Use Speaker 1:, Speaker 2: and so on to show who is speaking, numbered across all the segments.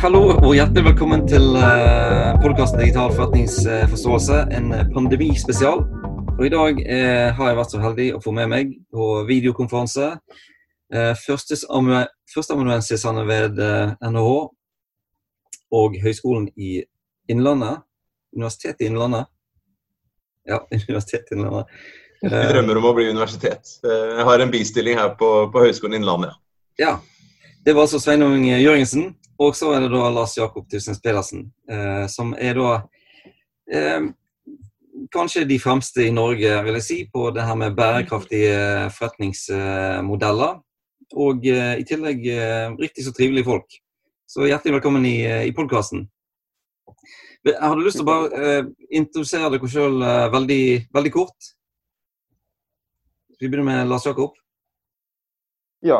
Speaker 1: Hallo og hjertelig velkommen til uh, podkasten Digital forretningsforståelse, en pandemispesial. Og I dag eh, har jeg vært så heldig å få med meg på videokonferanse eh, førsteamanuensisene ved eh, NHH og Høgskolen i Innlandet. Universitetet i Innlandet. Ja, Universitetet i Innlandet.
Speaker 2: Vi drømmer om å bli universitet. Eh, jeg har en bistilling her på, på Høgskolen Innlandet.
Speaker 1: Ja. Det var altså Sveinung Jørgensen. Og så er det da Lars Jakob Tusnes Pedersen, eh, som er da eh, kanskje de fremste i Norge vil jeg si, på det her med bærekraftige forretningsmodeller. Og eh, i tillegg eh, riktig så trivelige folk. Så hjertelig velkommen i, eh, i podkasten. Jeg hadde lyst til å bare eh, introdusere dere sjøl veldig, veldig kort? Vi begynner med Lars Jakob.
Speaker 3: Ja,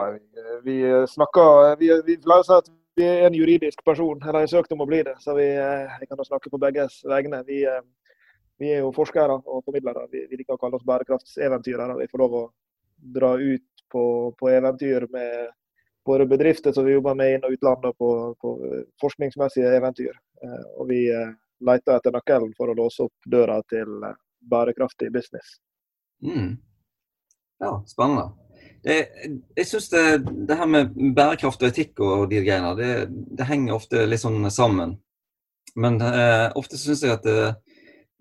Speaker 3: vi snakker Vi, vi pleier å si at vi er en juridisk person, eller har søkt om å bli det. Så vi, jeg kan snakke på begges vegne. Vi, vi er jo forskere og formidlere. Vi, vi liker å kalle oss bærekraftseventyrere. Vi får lov å dra ut på, på eventyr med våre bedrifter som vi jobber med inn- og utlandet på, på forskningsmessige eventyr. Eh, og vi eh, leter etter nøkkelen for å låse opp døra til eh, bærekraftig business.
Speaker 1: Mm. Ja, spennende. Det, jeg syns det, det, her med bærekraft og etikk og de greiene, det, det henger ofte litt sånn sammen. Men eh, ofte syns jeg at det,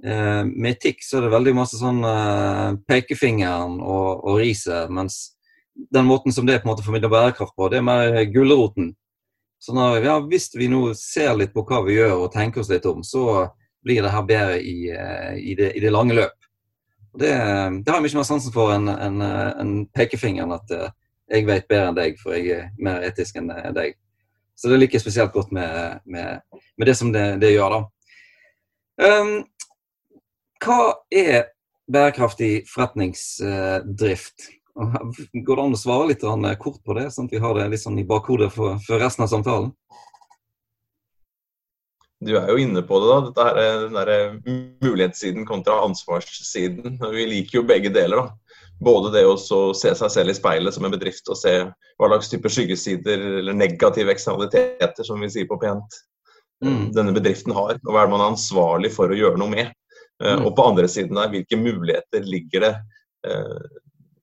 Speaker 1: Eh, med etikk så er det veldig masse sånn eh, pekefingeren og, og riset, mens den måten som det på en måte formidler bærekraft på, det er mer gulroten. Så når, ja, hvis vi nå ser litt på hva vi gjør og tenker oss litt om, så blir det her bedre i, eh, i, det, i det, lange løp. Det, det, har jeg mye mer sansen for enn en, en pekefingeren at uh, jeg vet bedre enn deg, for jeg er mer etisk enn deg. Så det liker jeg spesielt godt med, med, med det som det, det gjør, da. Um, hva er bærekraftig forretningsdrift? Går det an å svare litt kort på det, sånn at vi har det litt sånn i bakhodet for, for, resten av samtalen?
Speaker 2: Du er jo inne på det, da. Dette her er den der mulighetssiden kontra ansvarssiden. Vi liker jo begge deler. da. Både det å se seg selv i speilet som en bedrift og se hva slags type skyggesider eller negative eksternaliteter, som vi sier på pent, mm. denne bedriften har. Og hva er det man er ansvarlig for å gjøre noe med. Eh, mm. Og på andre siden der, hvilke muligheter ligger det eh,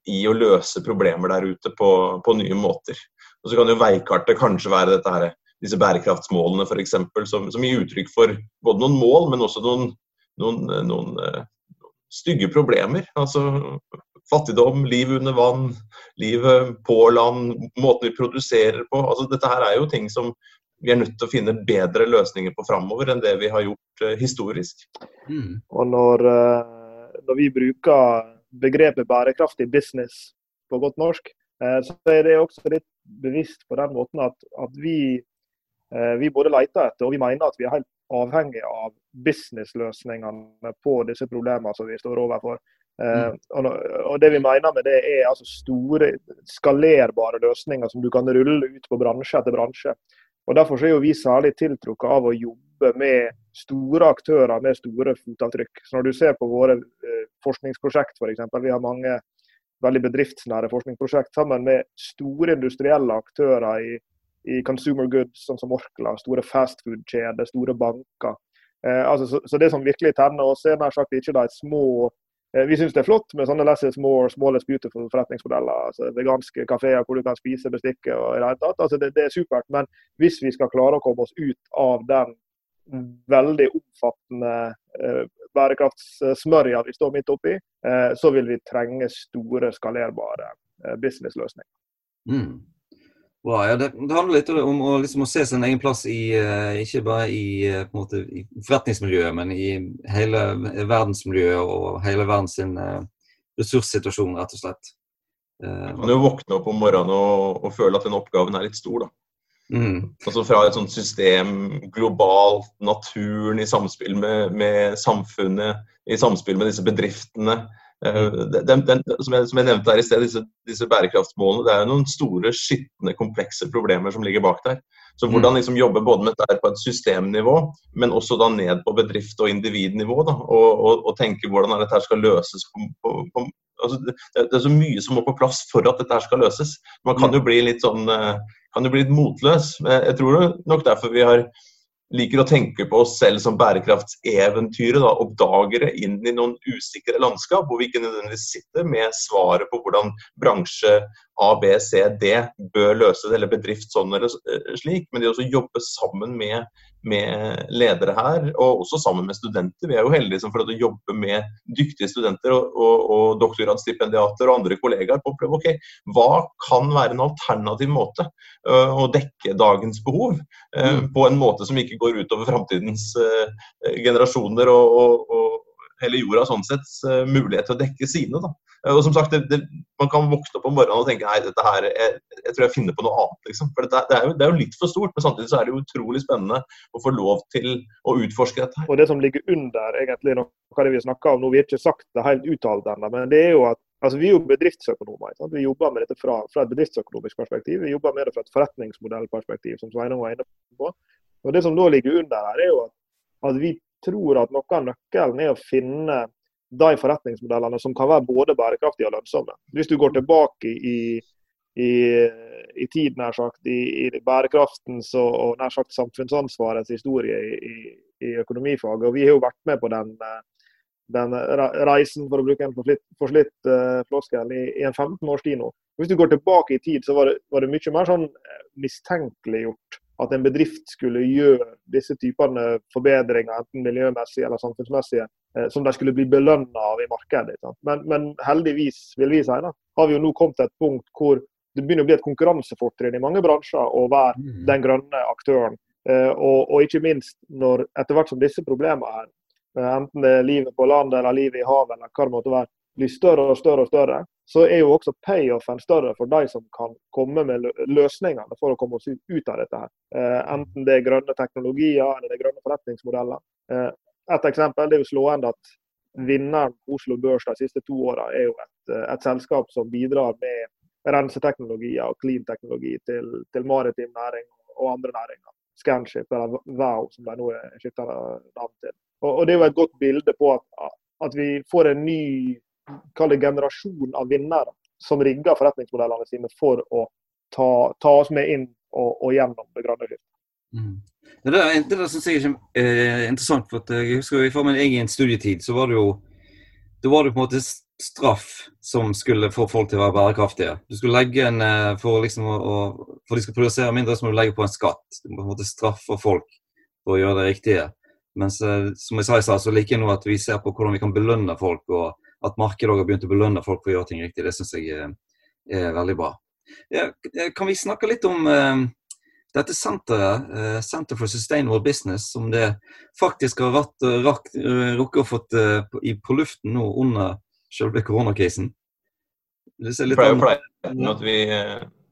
Speaker 2: i å løse problemer der ute på, på nye måter. Og Så kan jo veikartet kanskje være dette her, disse bærekraftsmålene f.eks., som, som gir uttrykk for både noen mål, men også noen, noen, noen uh, stygge problemer. Altså fattigdom, liv under vann, livet på land, måten vi produserer på. Altså, dette her er jo ting som vi er nødt til å finne bedre løsninger på framover enn det vi har gjort uh, historisk.
Speaker 3: Mm. Og når, uh, når, vi bruker begrepet bærekraftig business på godt norsk, uh, så er det også litt bevisst på den måten at, at vi, vi både leter etter og vi mener at vi er helt avhengig av businessløsningene på disse problemene som vi står overfor. Mm. Og, og Det vi mener med det, er altså store, skalerbare løsninger som du kan rulle ut på bransje etter bransje. Og Derfor er jo vi særlig tiltrukket av å jobbe med store aktører med store fotavtrykk. Så Når du ser på våre eh, forskningsprosjekt f.eks., vi har mange veldig bedriftsnære forskningsprosjekt sammen med store industrielle aktører i, i consumer goods, sånn som Orkla, store fastfood-kjeder, store banker. Eh, altså, så, så, Det som virkelig tenner oss, er nær sagt ikke de små Eh, vi syns det er flott med sånne less is more, small is beautiful forretningsmodeller. altså Veganske kafeer hvor du kan spise bestikket og i det hele tatt. Altså det, det, er supert. Men hvis vi skal klare å komme oss ut av den veldig omfattende eh, bærekraftssmørja vi står midt oppi, eh, så vil vi trenge store, skalerbare eh, businessløsninger.
Speaker 1: Mm. Wow, ja, det, det, handler litt om å, liksom, å, se sin egen plass i uh, ikke bare i, uh, måte, i, forretningsmiljøet, men i hele verdensmiljøet og hele verdens uh, ressurssituasjon, rett og slett.
Speaker 2: Man kan jo våkne opp om morgenen og, og, føle at den oppgaven er litt stor, da. Mm. Altså Fra et sånt system globalt, naturen i samspill med, med samfunnet, i samspill med disse bedriftene, Den, den, som, jeg, som, jeg, nevnte her i sted, disse, disse, bærekraftsmålene, det er jo noen store, skitne, komplekse problemer som ligger bak der. Så mm. hvordan liksom jobbe både med dette på et systemnivå, men også da ned på bedrift- og individnivå. Da, og, og, og, tenke hvordan dette skal løses på, på, på altså det, det, er så mye som må på plass for at dette skal løses. Man kan mm. jo bli litt sånn kan jo bli litt motløs. Jeg tror nok derfor vi har liker å tenke på oss selv som bærekraftseventyret. Oppdagere inn i noen usikre landskap, hvor vi ikke nødvendigvis sitter med svaret på hvordan bransje A, B, C, D bør løse det, eller bedrift sånn eller eh, slik. Men de også jobbe sammen med med ledere her, og også sammen med studenter. Vi er jo heldige som får lov til å jobbe med dyktige studenter og, og, og doktorgradsstipendiater og andre kollegaer på å prøve ok, hva kan være en alternativ måte uh, å dekke dagens behov uh, mm. på en måte som ikke går utover framtidens uh, generasjoner og, og, hele jorda sånn sett mulighet til å dekke sine. da. Eh, og som sagt, det, det, Man kan våkne opp om morgenen og tenke nei, dette her, jeg, jeg tror jeg finner på noe annet. liksom. For det, det, er jo, det, er jo, litt for stort, men samtidig så er det utrolig spennende å få lov til å utforske dette. her.
Speaker 3: Og Det som ligger under egentlig noe av det vi snakker om nå, vi har ikke sagt det helt uttalt ennå, men det er jo at altså Vi er jo bedriftsøkonomer. Sant? Vi jobber med dette fra, fra, et bedriftsøkonomisk perspektiv. Vi jobber med det fra et forretningsmodellperspektiv, som Sveinung var inne på. Og Det som da ligger under her, er jo at, at vi tror at noe av nøkkelen er å finne de forretningsmodellene som kan være både bærekraftige og lønnsomme. Hvis du går tilbake i, i, i tid, nær sagt, i, i bærekraftens og, og, nær sagt samfunnsansvarets historie i, i, økonomifaget, og vi har jo vært med på den, den reisen, for å bruke en forslitt uh, floskel, i, en 15 års tid nå. Hvis du går tilbake i tid, så var det, var det mye mer sånn eh, mistenkeliggjort at en bedrift skulle gjøre disse typene forbedringer, enten miljømessige eller samfunnsmessige, eh, som de skulle bli belønna av i markedet. Men, men, heldigvis vil vi si da, har vi jo nå kommet til et punkt hvor det begynner å bli et konkurransefortrinn i mange bransjer å være mm. den grønne aktøren. Eh, og, og, ikke minst når etter hvert som disse problemene her, eh, enten det er livet på land eller livet i havet eller hva det måtte være, blir større og større og større, så er jo også payoffen større for de som kan komme med løsningene for å komme oss ut av dette. her. Eh, enten det er grønne teknologier eller det er grønne forretningsmodeller. Et eksempel det er jo slående at vinneren på Oslo Børs de siste to åra er jo et, eh, et, selskap som bidrar med renseteknologier og clean-teknologi til, til, maritim næring og andre næringer. Scanship, eller VAU, som de nå skifter navn til. Og, og, Det er jo et godt bilde på at, at vi får en ny det generasjon av vinnere som rigger forretningsmodellene sine for å ta, ta oss med inn og, og gjennom det grønne skiftet.
Speaker 1: Mm. Det der, det der synes jeg er eh, interessant. for jeg husker I min egen studietid så var det jo da var det på en måte straff som skulle få folk til å være bærekraftige. Du skulle legge en, eh, For, liksom å, for de skal produsere mindre, så må du legge på en skatt. Du må på en måte straffe folk for å gjøre det riktige. Mens eh, som jeg sa i stad, så liker jeg nå at vi ser på hvordan vi kan belønne folk. og at markedet har begynt å belønne folk for å gjøre ting riktig, det syns jeg er, er, veldig bra. Ja, kan vi snakke litt om dette senteret, uh, Center for Sustainable Business, som det faktisk har rak, uh, rukket å fått på, i, på luften nå under selve koronakrisen?
Speaker 2: Det er jo pleier at vi,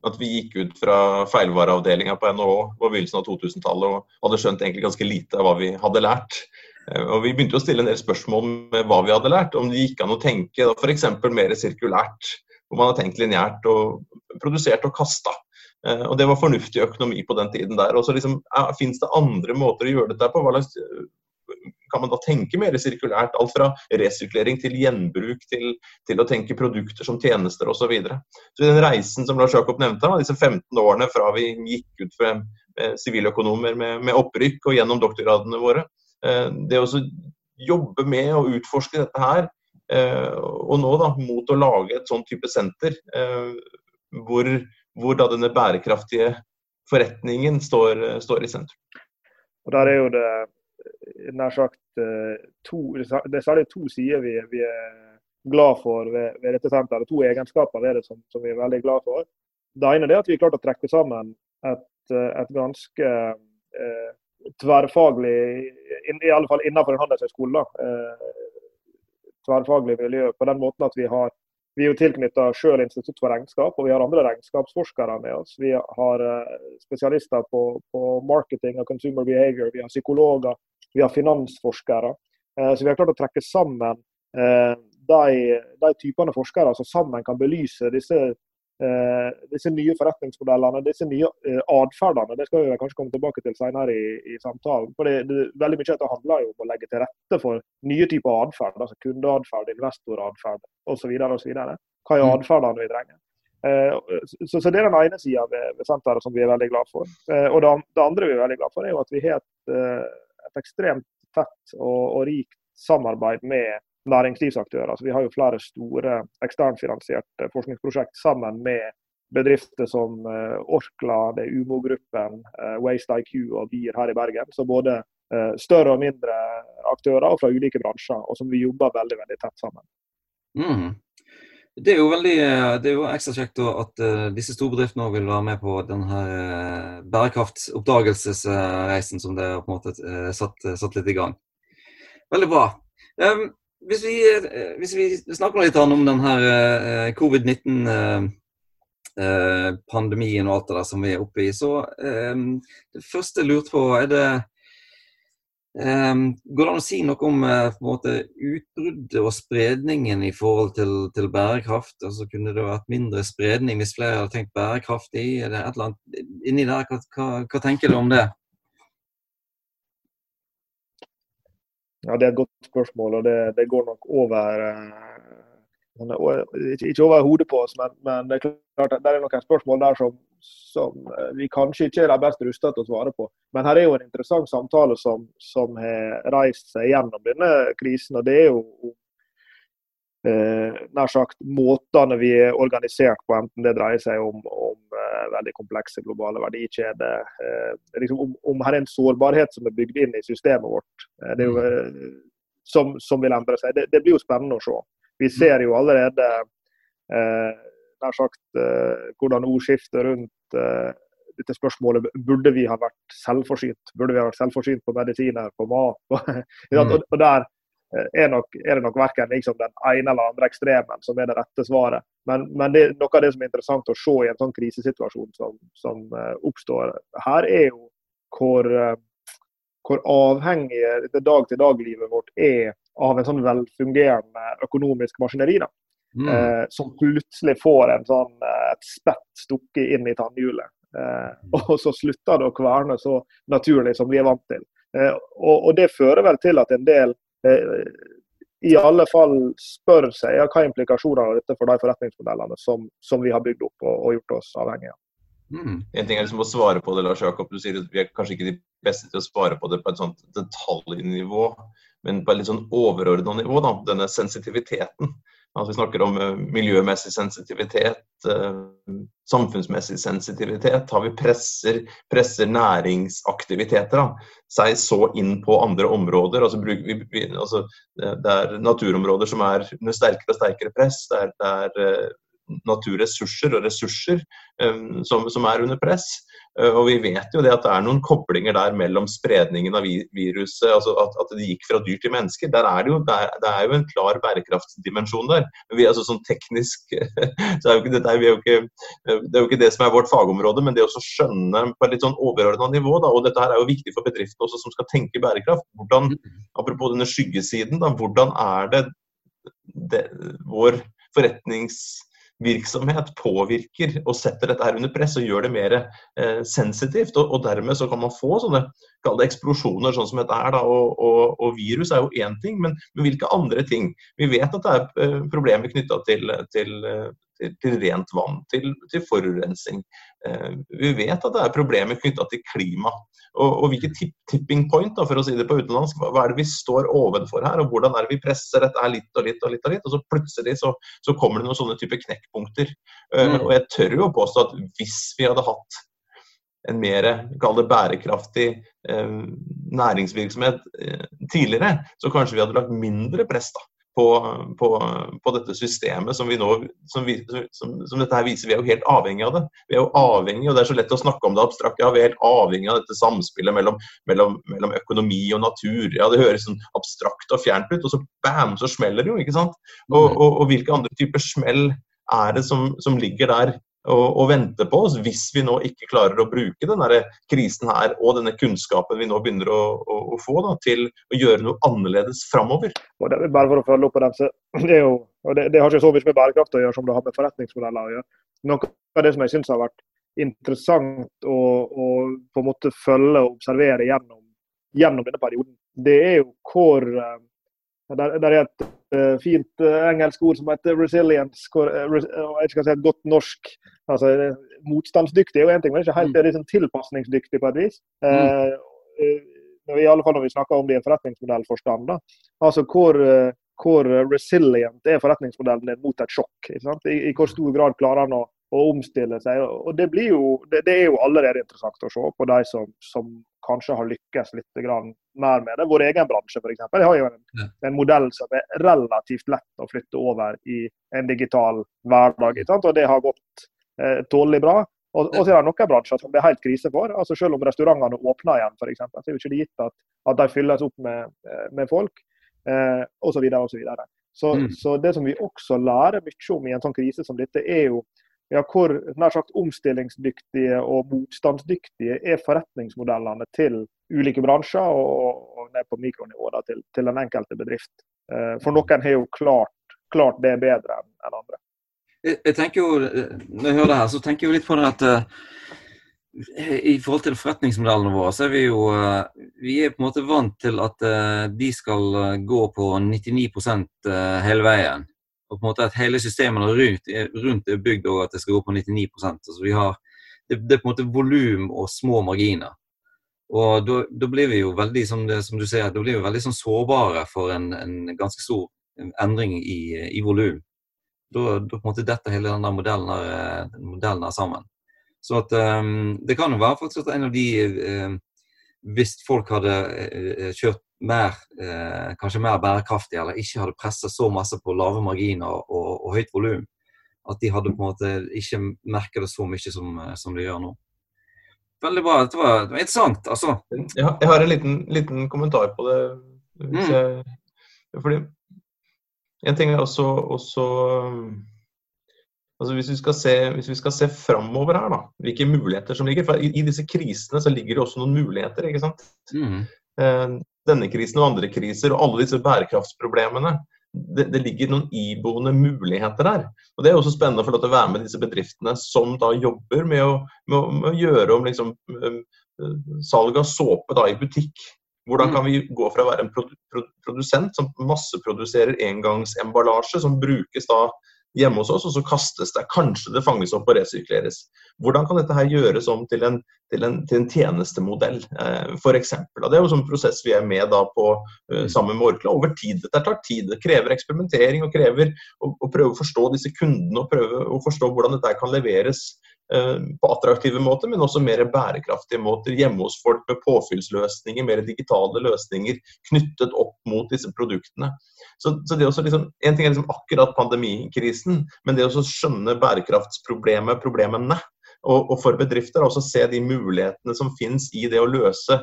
Speaker 2: at vi gikk ut fra feilvareavdelinga på NHO på begynnelsen av 2000-tallet og hadde skjønt egentlig ganske lite av hva vi hadde lært. Eh, og Vi begynte å stille en del spørsmål med hva vi hadde lært. Om det gikk an å tenke f.eks. mer sirkulært, hvor man har tenkt lineært og produsert og kasta. Eh, og Det var fornuftig økonomi på den tiden der. Og så liksom, Fins det andre måter å gjøre dette på? Hva slags, kan man da tenke mer sirkulært? Alt fra resirkulering til gjenbruk til, til å tenke produkter som tjenester osv. Så, videre. så den reisen som Lars Jakob nevnte, disse 15 årene fra vi gikk ut fra siviløkonomer med, med opprykk og gjennom doktorgradene våre, Eh, det å jobbe med å utforske dette her, eh, og nå da mot å lage et sånn type senter eh, hvor, hvor da denne bærekraftige forretningen står, står, i sentrum.
Speaker 3: Og Der er jo det nær sagt to, det er særlig to sider vi, vi er glad for ved, ved, dette senteret. To egenskaper ved det som, som, vi er veldig glad for. Det ene er at vi har klart å trekke sammen et, et ganske eh, tverrfaglig, i alle fall innenfor en handelshøyskole, eh, tverrfaglig miljø på den måten at vi har vi er jo tilknyttet selv Institutt for regnskap, og vi har andre regnskapsforskere med oss. Vi har eh, spesialister på, på marketing og consumer behavior, vi har psykologer, vi har finansforskere. Eh, så vi har klart å trekke sammen de, de typene forskere som sammen kan belyse disse, eh, disse nye forretningsmodellene, disse nye eh, atferdene. Det skal vi kanskje komme tilbake til senere i, i samtalen. For det, det, veldig mye av det handler jo om å legge til rette for nye typer atferd. Altså kundeatferd, investoratferd osv. Hva er mm. atferdene vi trenger? Eh, så, så, Det er den ene sida ved, ved, senteret som vi er veldig glad for. Eh, og det, det, andre vi er veldig glad for, er jo at vi har et, eh, et ekstremt tett og, og rikt samarbeid med næringslivsaktører. Så vi har jo flere store eksternfinansierte forskningsprosjekt sammen med bedrifter som Orkla, det Umo-gruppen, Waste IQ og BIR her i Bergen. Så både større og mindre aktører fra ulike bransjer, og som vi jobber veldig veldig tett sammen.
Speaker 1: Mm. Det er jo veldig, eh, det er jo ekstra kjekt at disse storbedriftene òg vil være med på denne bærekraftsoppdagelsesreisen som det er på en måte satt, satt, litt i gang. Veldig bra. Hvis, vi, hvis, vi, snakker litt om denne covid-19-pandemien og alt det der som vi er oppe i, så det første jeg lurte på, er det går det an å si noe om måte, utbruddet og spredningen i forhold til, til, bærekraft? Altså, kunne det vært mindre spredning hvis flere hadde tenkt bærekraftig? Er det et eller annet inni der? Hva, hva, hva, tenker du om det?
Speaker 3: Ja, Det er et godt spørsmål, og det, det går nok over uh, ikke over hodet på oss, men, men, det er klart at det er noen spørsmål der som, som eh, vi kanskje ikke er de best rustet til å svare på. Men her er jo en interessant samtale som, som har reist seg gjennom denne krisen. og det er jo eh, nær sagt måtene vi er organisert på, enten det dreier seg om, om eh, veldig komplekse globale verdikjeder, eh, liksom om, om her er en sårbarhet som er bygd inn i systemet vårt, eh, det jo, mm. eh, som, som, vil endre seg. Det, det blir jo spennende å se. Vi ser jo allerede eh, nær sagt eh, hvordan ordskiftet rundt eh, dette spørsmålet burde vi ha vært selvforsynt. Burde vi ha vært selvforsynt på medisiner, på mat? mm. og, der eh, er, nok, er, det nok verken liksom den ene eller andre ekstremen som er det rette svaret. Men, men det, noe av det som er interessant å se i en sånn krisesituasjon som, som uh, oppstår her, er jo hvor, uh, hvor avhengig det dag-til-dag-livet vårt er av en sånn velfungerende økonomisk maskineri. da. Mm. Eh, som plutselig får en sånn, eh, et spett stukket inn i tannhjulet. Eh, og så slutter det å kverne så naturlig som vi er vant til. Eh, og, og, det fører vel til at en del eh, i alle fall spør seg ja, hva implikasjonene av dette for de forretningsmodellene som, som vi har bygd opp og, og gjort oss avhengige av.
Speaker 2: Mm. En ting er liksom å svare på det, Lars Jakob. Du sier at vi er kanskje ikke de beste til å svare på det på et sånt detaljnivå men på et litt sånn overordna nivå. Da, denne sensitiviteten. Altså Vi snakker om uh, miljømessig sensitivitet, uh, samfunnsmessig sensitivitet. Har vi presser, presser næringsaktiviteter da, seg så inn på andre områder. Altså, vi, vi, altså, det er naturområder som er under sterkere og sterkere press. Det er, det er uh, naturressurser og ressurser um, som, som, er under press. Eh, og vi vet jo det at det er noen koblinger der mellom spredningen av viruset, altså at, at det gikk fra dyr til mennesker. Der er det, jo, det, er, det er jo en klar bærekraftsdimensjon der. Vi, er altså sånn teknisk, så er jo ikke, det, er jo ikke, det er jo ikke det som er vårt fagområde, men det å skjønne på et litt sånn overordna nivå, da, og dette her er jo viktig for bedriftene også som skal tenke bærekraft. Hvordan, apropos denne skyggesiden, da, hvordan er det, det vår forretnings virksomhet påvirker og setter dette her under press og gjør det mer eh, sensitivt. Og, og, dermed så kan man få sånne kall det eksplosjoner sånn som dette her. Da, og, og, og, virus er jo én ting, men, men, hvilke andre ting? Vi vet at det er eh, problemer knytta til, til, til, til, rent vann, til, til forurensning. Eh, vi vet at det er problemer knytta til klima. Og, og hvilke tip, tipping point, da, for å si det på utenlandsk, hva, hva, er det vi står ovenfor her? og Hvordan er det vi presser dette her litt og litt og litt, og litt, og så plutselig så, så kommer det noen sånne type knekkpunkter. Eh, mm. Og jeg tør jo påstå at hvis vi hadde hatt en mer kall det bærekraftig eh, næringsvirksomhet eh, tidligere, så kanskje vi hadde lagt mindre press da, på, på, på, dette systemet som vi nå som, vi, som, som, dette her viser. Vi er jo helt avhengig av det. Vi er jo avhengig, og Det er så lett å snakke om det abstrakt. Ja, vi er helt avhengig av dette samspillet mellom, mellom, mellom økonomi og natur. Ja, Det høres sånn abstrakt og fjernt ut, og så bam, så smeller det jo. ikke sant? Og, mm. og, og hvilke andre typer smell er det som, som ligger der og, og vente på oss hvis vi nå ikke klarer å bruke denne krisen her og denne kunnskapen vi nå begynner å, å, å få da, til å gjøre noe annerledes framover.
Speaker 3: Bare for å følge opp på dem, så det, jo, det, det, har ikke så mye med bærekraft å gjøre som det har med forretningsmodeller å gjøre. Noe av det som jeg syns har vært interessant å, å, på en måte følge og observere gjennom, gjennom denne perioden, det er jo hvor eh, der, der er et uh, fint uh, engelsk ord som heter 'resilience'. Hvor, uh, res, jeg skal si et godt norsk. altså Motstandsdyktig er jo én ting, men ikke helt, det er liksom tilpasningsdyktig på et vis. Mm. I alle fall når vi snakker om det i en forretningsmodellforstand. Da. Altså hvor, hvor resilient er forretningsmodellen din mot et sjokk? I, I, hvor stor grad klarer han å å omstille seg. og Det, jo, det, det, er jo allerede interessant å se på de som, som kanskje har lykkes litt mer med det. Vår egen bransje f.eks. har jo en, en, modell som er relativt lett å flytte over i en digital hverdag. Og det har gått eh, tålelig bra. Og, og, så er det noen bransjer som det er helt krise for. altså Selv om restaurantene åpner igjen, for eksempel, så er det ikke gitt at, at de fylles opp med, eh, med folk. Eh, osv. Og så, mm. så det som vi også lærer mye om i en sånn krise som dette, er jo ja, hvor nær sagt omstillingsdyktige og motstandsdyktige er forretningsmodellene til ulike bransjer, og, og ned på mikronivå da, til, til, den enkelte bedrift. Eh, for noen har jo klart, klart det bedre enn en andre.
Speaker 1: Jeg, jeg, tenker jo, Når jeg hører det her, så tenker jeg jo litt på det at uh, i forhold til forretningsmodellene våre, så er vi jo vi er på en måte vant til at de skal gå på 99 hele veien og på en måte at hele systemene rundt, rundt er bygd og at det skal gå på 99% altså vi har, det, det, er på en måte volum og små marginer. Og da blir vi jo veldig som, det, som, du ser, da blir vi veldig sånn sårbare for en, en ganske stor endring i, i volum. Da, da, på en måte detter hele denne modellen her, modellen her sammen. Så at um, Det kan jo være faktisk at en av de um, Hvis folk hadde uh, kjørt mer, eh, kanskje mer bærekraftig, eller ikke hadde pressa så masse på lave marginer og, og høyt volum, at de hadde på en måte ikke merka det så mye som, eh, som, de gjør nå. Veldig bra. Dette var, det var interessant, altså.
Speaker 2: Jeg, jeg har en liten, liten, kommentar på det. Hvis, mm. jeg, fordi En ting er også, også altså hvis, vi skal se, hvis vi skal se framover her, da, hvilke muligheter som ligger for I, i disse krisene så ligger det også noen muligheter. ikke sant? Mm. Denne krisen og andre kriser og alle disse bærekraftsproblemene. Det, det, ligger noen iboende muligheter der. Og Det er også spennende å få lov til å være med disse bedriftene som da jobber med å, med å, med å gjøre om liksom, salg av såpe da, i butikk. Hvordan kan vi gå fra å være en produsent som masseproduserer engangsemballasje, som brukes da hjemme hos oss, og så kastes det. Kanskje det fanges opp og resirkuleres. Hvordan kan dette her gjøres om til en, til en, til en tjenestemodell, eh, f.eks.? Det er jo en sånn prosess vi er med da på uh, sammen med Orkla over tid. Dette tar tid. Det krever eksperimentering og krever å, å prøve å forstå disse kundene og prøve å forstå hvordan dette kan leveres Eh, på attraktive måter, men også mer bærekraftige måter hjemme hos folk med påfyllsløsninger, mer digitale løsninger knyttet opp mot disse produktene. Så, så det er også liksom, En ting er liksom akkurat pandemikrisen, men det å skjønne bærekraftsproblemet, problemene, og, og for bedrifter også se de mulighetene som finnes i det å løse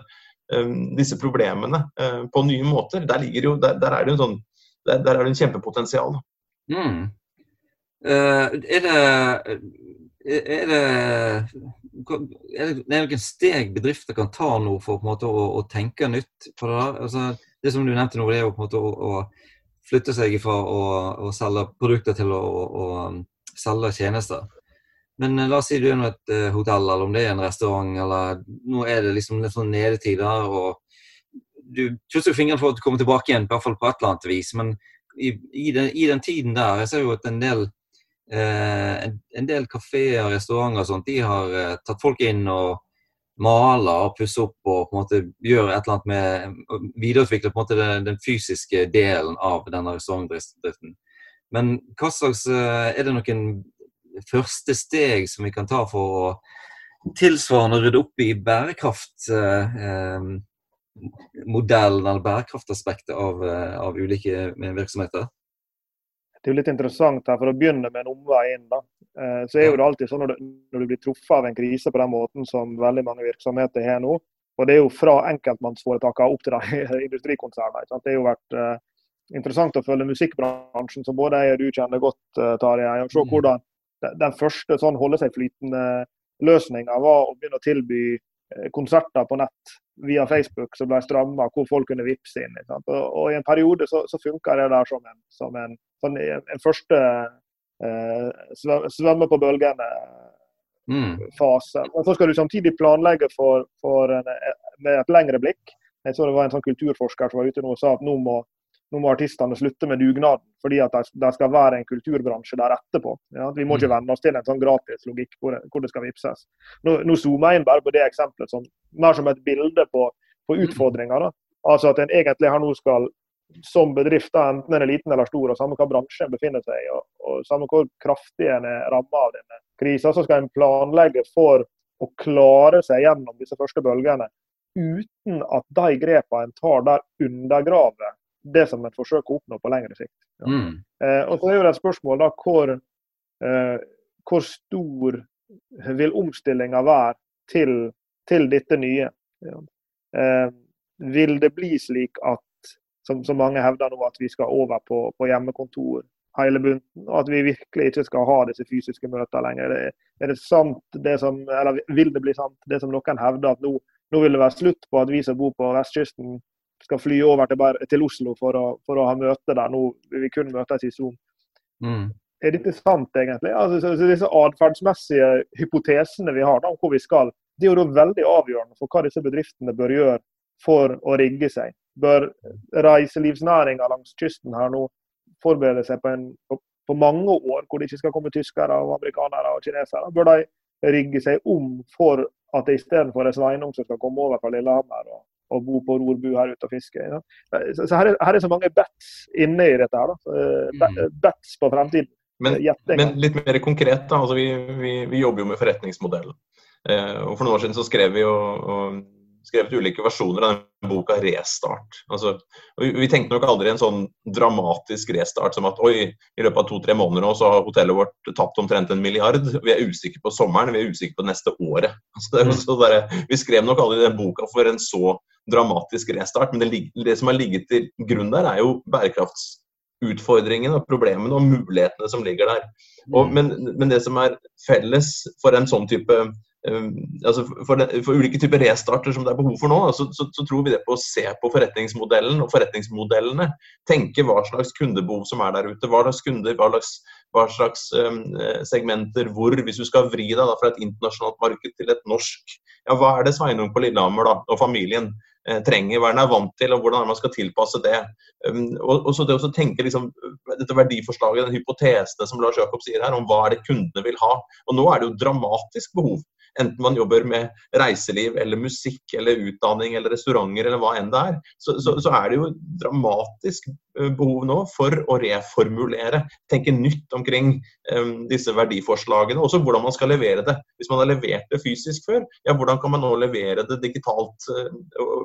Speaker 2: um, disse problemene uh, på nye måter, der, jo, der, der er det jo sånn, der, der er det en kjempepotensial. Mm.
Speaker 1: Uh, er det er det, er det noen steg bedrifter kan ta nå for på en måte å, å tenke nytt på det der? Altså, det som du nevnte nå, det er jo på en måte å, å flytte seg fra å, å, selge produkter til å, å selge tjenester. Men eh, la oss si du er nå et uh, hotell, eller om det er en restaurant, eller nå er det liksom litt sånn nedetider, og du krysser fingrene for at du kommer tilbake igjen, i hvert fall på et eller annet vis. Men i, i, den, i den tiden der, jeg ser jo at en del Eh, en del kafeer og restauranter sånt, de har eh, tatt folk inn og maler og pusser opp og på en måte gjør et eller annet med Videreutvikler på en måte den, den fysiske delen av denne restaurantdriften. Men hva slags eh, Er det noen første steg som vi kan ta for å tilsvarende rydde opp i bærekraftmodellen eller bærekraftaspektet av, av ulike virksomheter?
Speaker 3: Det er jo litt interessant her, for å begynne med en omvei inn. da, eh, så er jo det alltid sånn når du, når du, blir truffet av en krise på den måten som veldig mange virksomheter har nå, og det er jo fra enkeltmannsforetakene opp til de industrikonsernene. Det har jo vært uh, interessant å følge musikkbransjen, som både jeg og du kjenner godt, uh, Tarjei. og Se mm. hvordan den første sånn holde seg flytende-løsninga var å begynne å tilby konserter på nett via Facebook som ble stramma, hvor folk kunne vippse inn. Og, og, I en periode så, så funka det der som en, som en, sånn, en første eh, svømme på bølgene-fase. Mm. Men så skal du samtidig planlegge for, for en, med et lengre blikk. Jeg så det var en sånn kulturforsker som var ute nå og sa at nå må nå må artistene slutte med dugnaden, fordi at det skal være en kulturbransje der etterpå. Ja, vi må ikke mm. venne oss til en sånn gratislogikk hvor, hvor det skal vipses. Nå, nå zoomer jeg inn bare på det eksempelet som, mer som et bilde på, på mm. utfordringer. Da. Altså at en egentlig her nå skal som bedrift, enten en er liten eller stor, og samme hva bransjen befinner seg i, og, og samme hvor kraftig en er ramma av denne krisa, så skal en planlegge for å klare seg gjennom disse første bølgene uten at de grepene en tar der, undergraver det som en forsøker å oppnå på lengre sikt. Ja. Mm. Eh, og så er jo det et spørsmål da hvor, eh, hvor stor vil omstillinga være til, til, dette nye. Ja. Eh, vil det bli slik at, som, som, mange hevder nå, at vi skal over på, på hjemmekontor hele bunten, og at vi virkelig ikke skal ha disse fysiske møtene lenger. Er det, er det sant, det som, eller vil det bli sant, det som noen hevder, at nå, nå vil det være slutt på at vi som bor på vestkysten skal fly over til, til Oslo for å, for å, ha møte der. Nå vil vi kun møtes i Zoom. Mm. Er dette sant, egentlig? Altså, så, så disse atferdsmessige hypotesene vi har da, om hvor vi skal, det er jo da veldig avgjørende for hva disse bedriftene bør gjøre for å rigge seg. Bør reiselivsnæringa langs kysten her nå forberede seg på, en, på, på, mange år hvor det ikke skal komme tyskere, og amerikanere og kinesere? Bør de rigge seg om for at det istedenfor er Sveinung som skal komme over fra Lillehammer og å bo på rorbu her ute og fiske. Ja. Så, så her, er, her, er, så mange bets inne i dette. her. Da. Mm. Bets på fremtiden.
Speaker 2: Men, men, litt mer konkret, da. Altså, vi, vi, vi, jobber jo med forretningsmodellen. Eh, og For noen år siden så skrev vi jo skrevet ulike versjoner av den boka 'Restart'. Altså, vi tenkte nok aldri en sånn dramatisk restart som at oi, i løpet av to-tre måneder nå så har hotellet vårt tapt omtrent en milliard. Vi er usikre på sommeren, vi er usikre på neste året. Altså, der, vi skrev nok aldri den boka for en så dramatisk restart, men det, det som har ligget til grunn der, er jo bærekraftsutfordringene, problemene og mulighetene som ligger der. Og, mm. men, men, det som er felles for en sånn type um, altså for, det, for, ulike typer restarter som det er behov for nå, så, så, så, tror vi det på å se på forretningsmodellen og forretningsmodellene. Tenke hva slags kundebehov som er der ute. Hva slags kunder, hva slags, hva slags um, segmenter, hvor. Hvis du skal vri deg fra et internasjonalt marked til et norsk, ja, hva er det Sveinung på Lillehammer da, og familien eh, trenger? Hva den er vant til, og hvordan er man skal tilpasse det? Um, og, og, så det å tenke liksom, dette verdiforslaget, den hypotesene som Lars Jakob sier her, om hva er det kundene vil ha. Og nå er det jo dramatisk behov enten man jobber med reiseliv eller musikk eller utdanning eller restauranter eller hva enn det er, så, så, så er det jo dramatisk eh, behov nå for å reformulere, tenke nytt omkring um, disse verdiforslagene. Også hvordan man skal levere det. Hvis man har levert det fysisk før, ja, hvordan kan man nå levere det digitalt uh,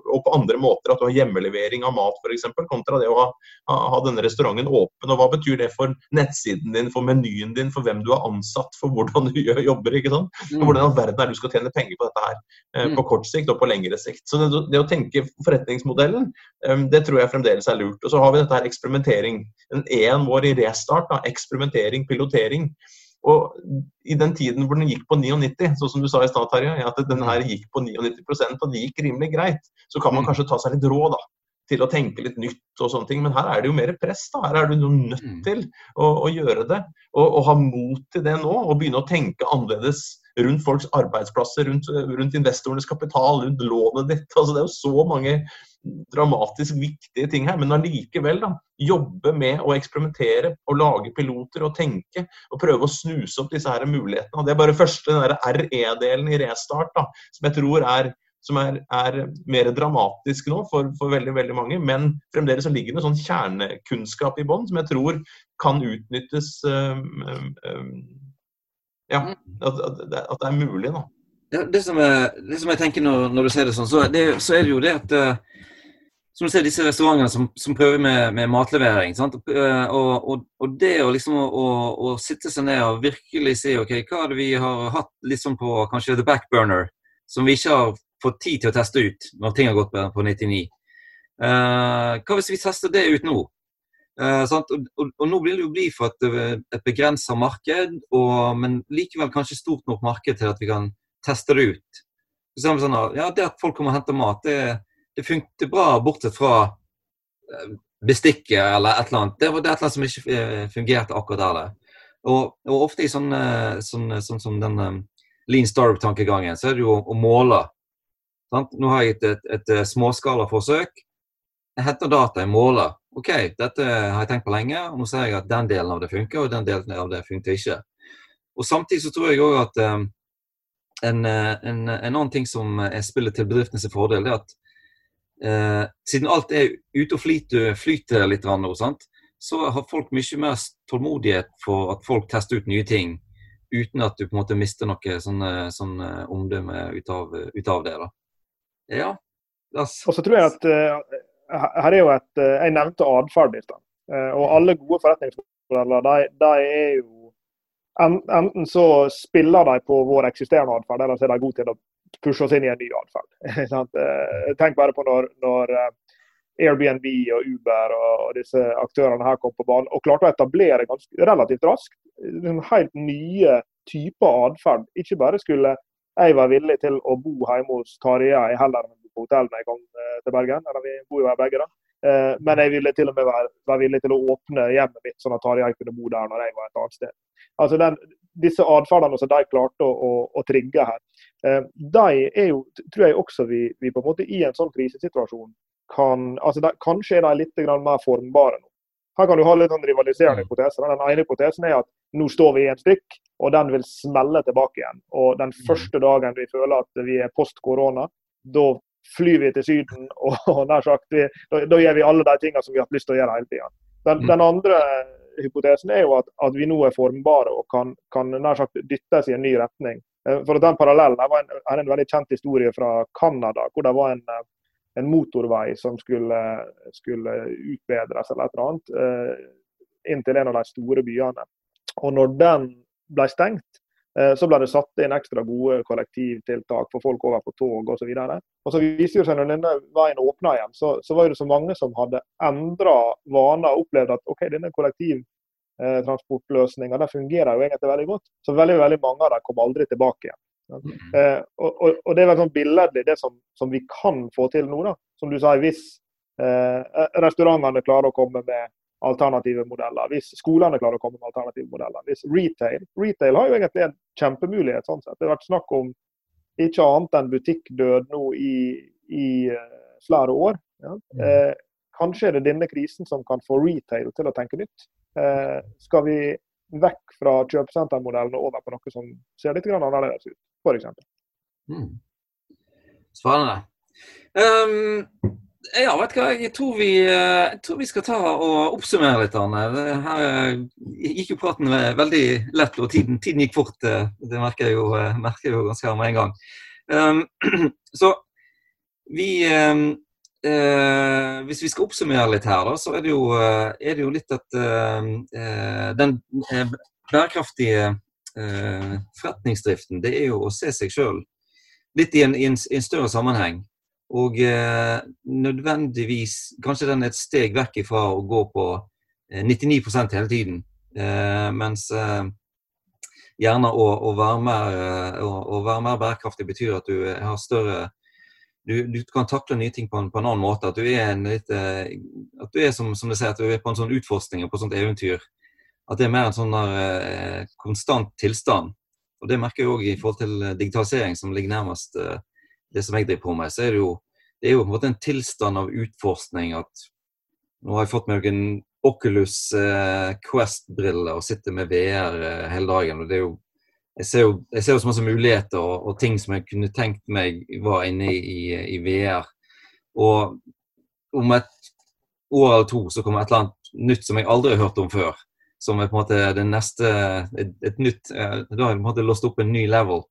Speaker 2: og på andre måter? At du har hjemmelevering av mat f.eks., kontra det å ha, ha, denne restauranten åpen. og Hva betyr det for nettsiden din, for menyen din, for hvem du har ansatt, for hvordan du jobber? ikke sant? Mm. Hvordan i all verden er det du skal tjene penger på dette her eh, mm. på kort sikt og på lengre sikt. Så det, det, å tenke forretningsmodellen, um, det tror jeg fremdeles er lurt. Og så har vi dette her eksperimentering. En én vår i restart, da, eksperimentering, pilotering. Og i den tiden hvor den gikk på 99, sånn som du sa i stad, Terje, at den her gikk på 99 og det gikk rimelig greit, så kan man mm. kanskje ta seg litt råd da, til å tenke litt nytt og sånne ting. Men her er det jo mer press. da, Her er du nødt mm. til å, å gjøre det. Og, og, ha mot til det nå, og begynne å tenke annerledes rundt folks arbeidsplasser, rundt, rundt investorenes kapital, rundt lånet ditt. Altså, det er jo så mange dramatisk viktige ting her, men allikevel da, jobbe med å eksperimentere og lage piloter og tenke og prøve å snuse opp disse her mulighetene. Det er bare første RE-delen i restart da, som jeg tror er, som er, er mer dramatisk nå for, for, veldig veldig mange. Men fremdeles så ligger det sånn kjernekunnskap i bånn som jeg tror kan utnyttes um, um, ja, mm. at, at, at, det er mulig, da.
Speaker 1: Ja, det, som jeg, det, som jeg, tenker når, når du ser det sånn, så, det, så, er det jo det at uh, Som du ser disse restaurantene som, som prøver med, med matlevering. Uh, og, og, og, det å liksom å, å, sitte seg ned og virkelig si ok, hva er det vi har hatt litt sånn på kanskje the backburner, som vi ikke har fått tid til å teste ut når ting har gått bedre på 99. Uh, hva hvis vi tester det ut nå? Uh, og, og, og, nå vil det jo bli for et, et begrensa marked, og, men likevel kanskje stort nok marked til at vi kan teste det ut. Sånn, ja, Det at folk kommer og henter mat, det, det funker bra, bortsett fra bestikket eller et eller annet. Det var det et eller annet som ikke fungerte akkurat der. Og, og ofte i sånn, som den lean startup-tankegangen, så er det jo å måle. Sant? Nå har jeg et, et, et småskalaforsøk. Jeg henter data, jeg måler. OK, dette har jeg tenkt på lenge, og nå ser jeg at den delen av det funker, og den delen av det funker ikke. Og Samtidig så tror jeg òg at um, en, en, en, annen ting som er spillet til bedriftenes fordel, det er at uh, siden alt er ute og flyter, flyter litt, nå, så har folk mye mer tålmodighet for at folk tester ut nye ting, uten at du på en måte mister noe sånn, sånn omdømme ut av, ut av, det. da. Ja.
Speaker 3: Og så tror jeg at uh, her er jo et uh, Jeg nevnte atferd i stad. Uh, og alle gode forretningsmodeller de, de, er jo Enten så spiller de på vår eksisterende atferd, eller så er de gode til å pushe oss inn i en ny atferd. Tenk bare på når, når Airbnb og Uber og disse aktørene her kom på banen og klarte å etablere ganske, relativt raskt liksom helt nye typer atferd. Ikke bare skulle jeg være villig til å bo hjemme hos Tarjei heller enn på hotell når jeg kom eh, til Bergen. Eller vi bor jo her begge, da. Eh, men jeg ville til og med være, være villig til å åpne hjemmet mitt, sånn at Tarjei kunne bo der når jeg var et annet sted. Altså den, Disse atferdene som de klarte å, å, å trigge her, eh, de er jo, tror jeg også vi, vi på en måte i en sånn krisesituasjon kan altså de, Kanskje er de litt mer formbare nå. Her kan du ha litt sånn rivaliserende mm. hypoteser. Den ene hypotesen er at nå står vi i en stikk, og den vil smelle tilbake igjen. Og den mm. første dagen vi føler at vi er post korona, da flyr vi til Syden, og nær sagt, vi, da, da, gjør vi alle de tingene som vi har hatt lyst til å gjøre hele tida. Den, mm. den, andre hypotesen er jo at, at, vi nå er formbare og kan, kan nær sagt dyttes i en ny retning. Eh, for den parallellen en, er en veldig kjent historie fra Canada, hvor det var en eh, en motorvei som skulle, skulle utbedres eller et eller annet, eh, inn til en av de store byene. Og når den ble stengt, så ble det satt inn ekstra gode kollektivtiltak for folk over på tog osv. Og, så viser det seg når denne veien åpna igjen, så, så, var det så mange som hadde endra vaner og opplevd at OK, denne kollektivtransportløsninga fungerer jo egentlig veldig godt. Så veldig, veldig mange av dem kom aldri tilbake igjen. Eh, og, og, og, Det er vel sånn billedlig det som, som, vi kan få til nå. da. Som du sa, Hvis eh, restaurantene klarer å komme med alternative modeller, hvis skolene klarer å komme med alternative modeller, hvis retail Retail har jo egentlig en kjempemulighet. sånn sett. Det har vært snakk om ikke annet enn butikkdød nå i, i uh, flere år. Ja. Mm. Eh, kanskje er det denne krisen som kan få retail til å tenke nytt. Eh, skal vi vekk fra kjøpesentermodellen og over på noe som ser litt annerledes ut? f.eks. Mm.
Speaker 1: Spennende. Um, ja, vet du hva. Jeg tror, vi, eh, jeg tror, vi, skal ta og oppsummere litt. Anne. Her eh, gikk jo praten veldig lett, og tiden, tiden gikk fort. Eh, det merker jeg jo, merker jeg jo ganske her med en gang. Um, så vi uh, Hvis vi skal oppsummere litt her, da, så er det jo, er det jo litt at uh, den bærekraftige forretningsdriften, det er jo å se seg sjøl litt i en, i, en, i en, større sammenheng. Og eh, nødvendigvis Kanskje den er et steg vekk ifra å gå på eh, 99% hele tiden. Eh, mens eh, gjerne å, å, være mer, eh, å, å, være mer, bærekraftig betyr at du har større du, du kan takle nye ting på en, på en, annen måte. At du er, litt, at du er som, som sier, at du er på en sånn utforskning og på et sånt eventyr at det er mer en sånn der, eh, konstant tilstand. Og Det merker jeg òg i forhold til eh, digitalisering, som ligger nærmest eh, det som jeg driver på med. Så er det jo, det er jo på en måte en tilstand av utforskning at nå har jeg fått meg en Oculus eh, Quest-briller og sitter med VR eh, hele dagen. og det er jo jeg ser jo, så masse muligheter og, og, ting som jeg kunne tenkt meg var inne i, i, VR. Og om et år eller to så kommer et eller annet nytt som jeg aldri har hørt om før som er på en måte det neste et, et nytt Da har jeg på en måte låst opp en ny level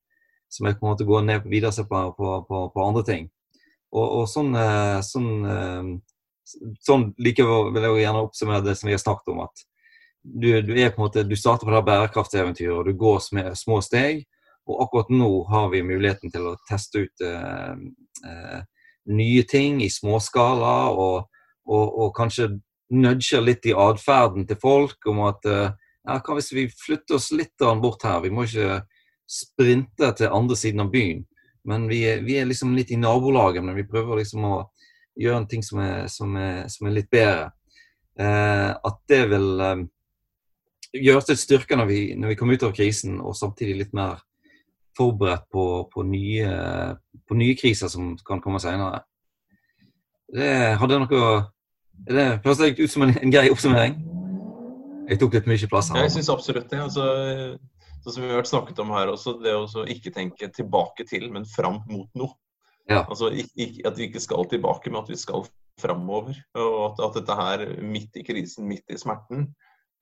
Speaker 1: som jeg på en måte går ned videre ser på, på, på, på, andre ting. Og, og sånn, eh, sånn, eh, sånn likevel vil jeg gjerne oppsummere det som vi har snakket om. at du, du, er på en måte, du starter på det bærekraftseventyret, og du går med små steg. Og akkurat nå har vi muligheten til å teste ut eh, eh, nye ting i småskala, og, og, og kanskje nudger litt i atferden til folk om at eh, ja, hva hvis vi flytter oss litt bort her? Vi må ikke sprinte til andre siden av byen. Men vi vi er liksom litt i nabolaget, men vi prøver liksom å gjøre en ting som er, som er, som er litt bedre. Eh, at det vil eh, gjøre oss til styrke når vi, når vi kommer ut av krisen, og samtidig litt mer forberedt på, på, nye, på nye, kriser som kan komme senere. Det hadde noe det Høres ut som en, en, grei oppsummering? Jeg tok litt mye plass
Speaker 2: her. Jeg syns absolutt det. Altså, sånn som vi har snakket om her også, det å ikke tenke tilbake til, men fram mot noe. Ja. Altså ikke, At vi ikke skal tilbake, men at vi skal framover. Og at, at, dette her, midt i krisen, midt i smerten,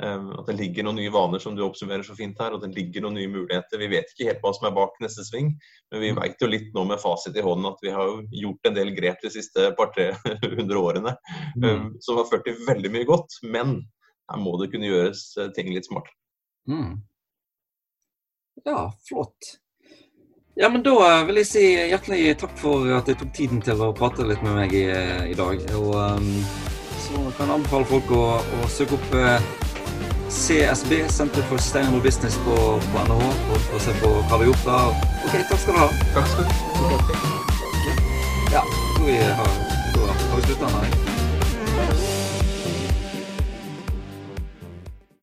Speaker 2: um, at det ligger noen nye vaner, som du oppsummerer så fint her. Og det ligger noen nye muligheter. Vi vet ikke helt hva som er bak neste sving, men vi veit vet jo litt nå med fasit i hånden at vi har gjort en del grep de siste par-tre hundre årene mm. um, som har ført til veldig mye godt. Men her må det kunne gjøres eh, ting litt smart. Mm.
Speaker 1: Ja, flott. Ja, men Da vil jeg si hjertelig takk for at jeg tok tiden til å prate litt med meg i, i dag. Og um, Så kan jeg anbefale folk å, å søke opp uh, CSB, Center for Sustainable Business, på, på NHH og, og se på hva vi har gjort der. OK, takk skal du ha.
Speaker 2: Takk skal du ha.
Speaker 1: Ja, da har vi, har, har vi slutta her.